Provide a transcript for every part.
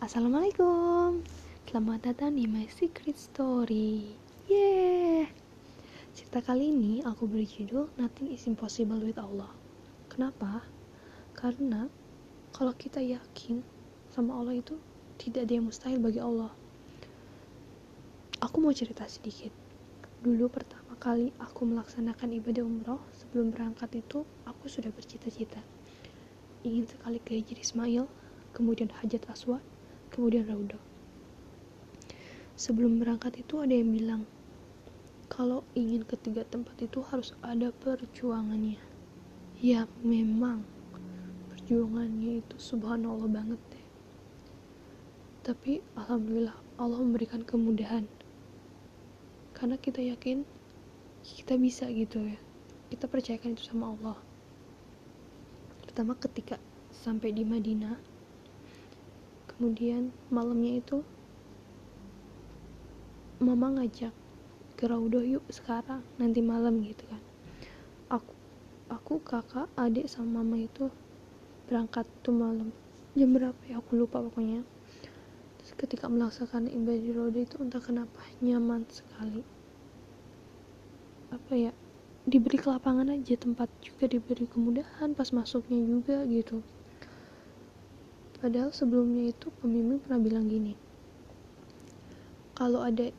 Assalamualaikum. Selamat datang di My Secret Story. Yeah Cerita kali ini aku beri judul Nothing is impossible with Allah. Kenapa? Karena Kalau kita yakin Sama Allah itu Tidak ada yang mustahil bagi Allah. Aku mau cerita sedikit. Dulu pertama kali aku melaksanakan ibadah umroh Sebelum berangkat itu Aku sudah bercita-cita. Ingin sekali ke Ismail Kemudian Hajat Aswad kemudian Rauda. Sebelum berangkat itu ada yang bilang, kalau ingin ketiga tempat itu harus ada perjuangannya. Ya memang, perjuangannya itu subhanallah banget deh. Tapi alhamdulillah Allah memberikan kemudahan. Karena kita yakin kita bisa gitu ya. Kita percayakan itu sama Allah. Pertama ketika sampai di Madinah, kemudian malamnya itu mama ngajak ke Raudoh yuk sekarang nanti malam gitu kan. Aku aku kakak adik sama mama itu berangkat tuh malam. Jam berapa ya? Aku lupa pokoknya. Terus ketika melaksanakan ibadah Raudoh itu entah kenapa nyaman sekali. Apa ya? Diberi kelapangan aja tempat juga diberi kemudahan pas masuknya juga gitu Padahal sebelumnya itu pemimpin pernah bilang gini, kalau ada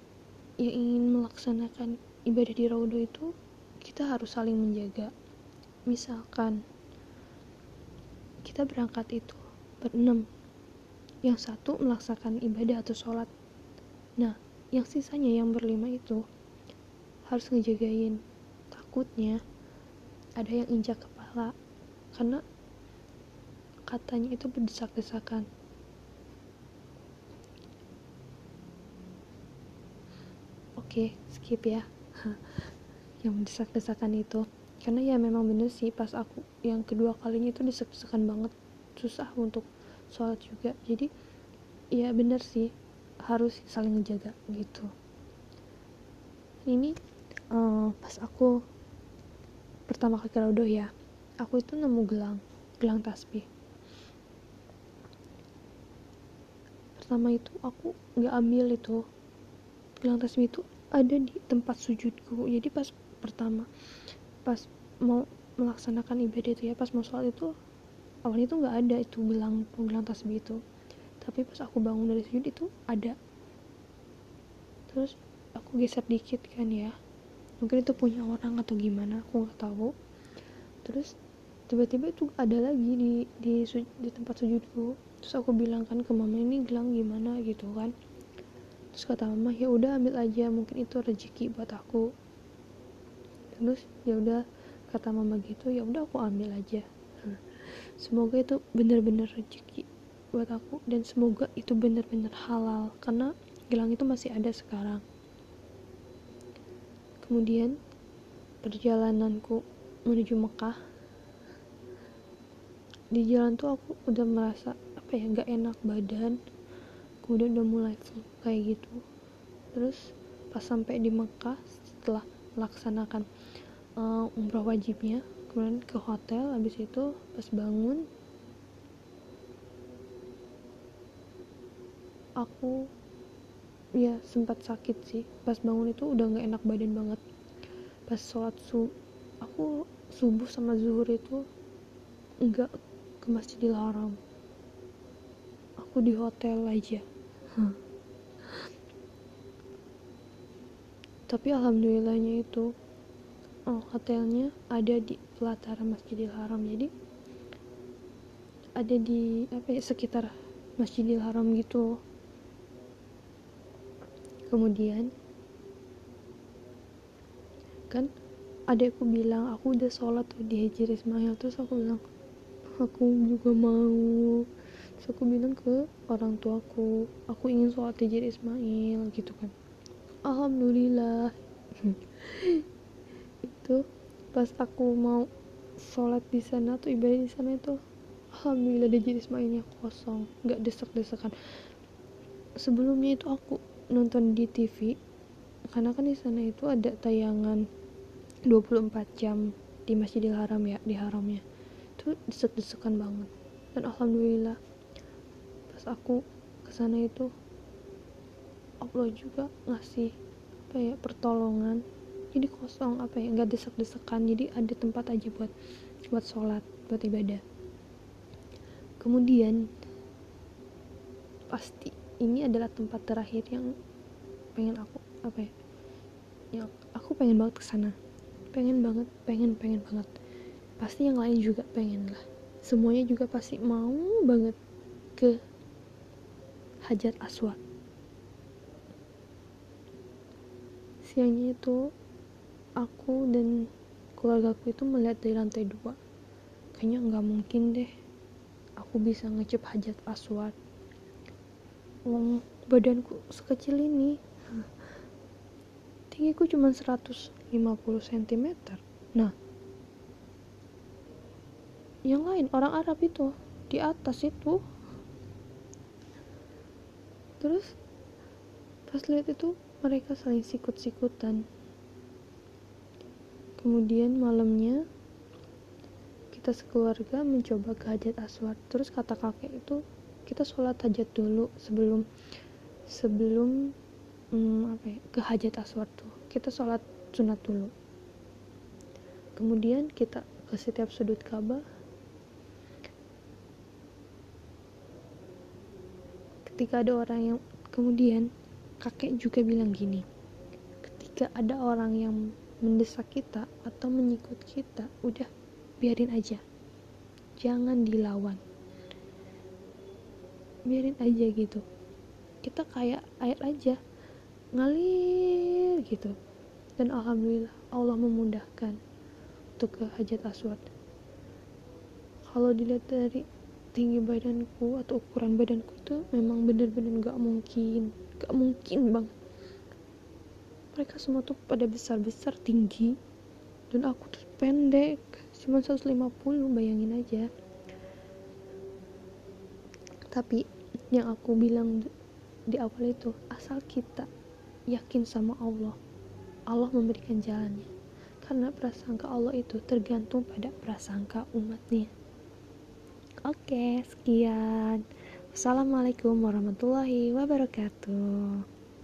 yang ingin melaksanakan ibadah di Raudo itu, kita harus saling menjaga. Misalkan, kita berangkat itu berenam, yang satu melaksanakan ibadah atau sholat. Nah, yang sisanya yang berlima itu harus ngejagain. Takutnya ada yang injak kepala, karena katanya itu berdesak-desakan. Oke, skip ya. yang berdesak-desakan itu. Karena ya memang bener sih pas aku yang kedua kalinya itu desak-desakan banget. Susah untuk sholat juga. Jadi ya bener sih harus saling menjaga gitu. Ini uh, pas aku pertama kali keraudoh ya, aku itu nemu gelang, gelang tasbih pertama itu aku nggak ambil itu. Gelang tasbih itu ada di tempat sujudku. Jadi pas pertama pas mau melaksanakan ibadah itu ya pas mau sholat itu awalnya itu nggak ada itu gelang gelang tasbih itu. Tapi pas aku bangun dari sujud itu ada. Terus aku geser dikit kan ya. Mungkin itu punya orang atau gimana aku nggak tahu. Terus tiba-tiba itu ada lagi di di, di tempat sujudku terus aku bilang kan ke mama ini gelang gimana? Gitu kan. Terus kata mama ya udah ambil aja mungkin itu rezeki buat aku. Terus ya udah kata mama gitu ya udah aku ambil aja. Semoga itu benar-benar rezeki buat aku dan semoga itu benar-benar halal karena gelang itu masih ada sekarang. Kemudian perjalananku menuju Mekah. Di jalan tuh aku udah merasa apa ya nggak enak badan. Kemudian udah mulai flu kayak gitu. Terus pas sampai di Mekah setelah melaksanakan uh, umroh wajibnya kemudian ke hotel habis itu pas bangun aku ya sempat sakit sih. Pas bangun itu udah nggak enak badan banget. Pas sholat su aku subuh sama zuhur itu nggak ke Masjidil Haram aku di hotel aja. Hmm. tapi alhamdulillahnya itu oh, hotelnya ada di pelataran Masjidil Haram. Jadi ada di apa ya sekitar Masjidil Haram gitu. Kemudian kan adekku bilang aku udah sholat tuh di Hijri Ismail terus aku bilang aku juga mau aku bilang ke orang tuaku aku ingin sholat hijir Ismail gitu kan. Alhamdulillah. Itu pas aku mau sholat di sana tuh ibadah di sana itu alhamdulillah hijir Ismailnya kosong nggak desak-desakan sebelumnya itu aku nonton di TV karena kan di sana itu ada tayangan 24 jam di Masjidil Haram ya di haramnya. Itu desek-desekan banget. Dan alhamdulillah pas aku ke sana itu Allah juga ngasih apa ya pertolongan. Jadi kosong apa ya nggak desek-desekan. Jadi ada tempat aja buat buat sholat buat ibadah. Kemudian pasti ini adalah tempat terakhir yang pengen aku apa ya yang aku pengen banget ke sana. Pengen banget pengen pengen banget. Pasti yang lain juga pengen lah. Semuanya juga pasti mau banget ke hajat aswad. Siangnya itu aku dan keluargaku itu melihat dari lantai dua. Kayaknya nggak mungkin deh aku bisa ngecep hajat aswad. Wong badanku sekecil ini. Tinggiku cuma 150 cm nah yang lain orang Arab itu di atas itu terus pas lihat itu mereka saling sikut-sikutan. Kemudian malamnya kita sekeluarga mencoba ke hajat aswad. Terus kata kakek itu kita sholat hajat dulu sebelum sebelum hmm, apa ya, ke hajat aswad tuh. Kita sholat sunat dulu. Kemudian kita ke setiap sudut Ka'bah ketika ada orang yang kemudian kakek juga bilang gini ketika ada orang yang mendesak kita atau menyikut kita udah biarin aja. Jangan dilawan. Biarin aja gitu. Kita kayak air aja. Ngalir gitu. Dan alhamdulillah Allah memudahkan untuk ke hajat aswad. Kalau dilihat dari tinggi badanku atau ukuran badanku itu memang bener-bener gak mungkin. Gak mungkin bang. Mereka semua tuh pada besar-besar tinggi. Dan aku tuh pendek cuma 150 bayangin aja. Tapi yang aku bilang di awal itu asal kita yakin sama Allah Allah memberikan jalannya. Karena prasangka Allah itu tergantung pada prasangka umatnya oke sekian. Assalamualaikum warahmatullahi wabarakatuh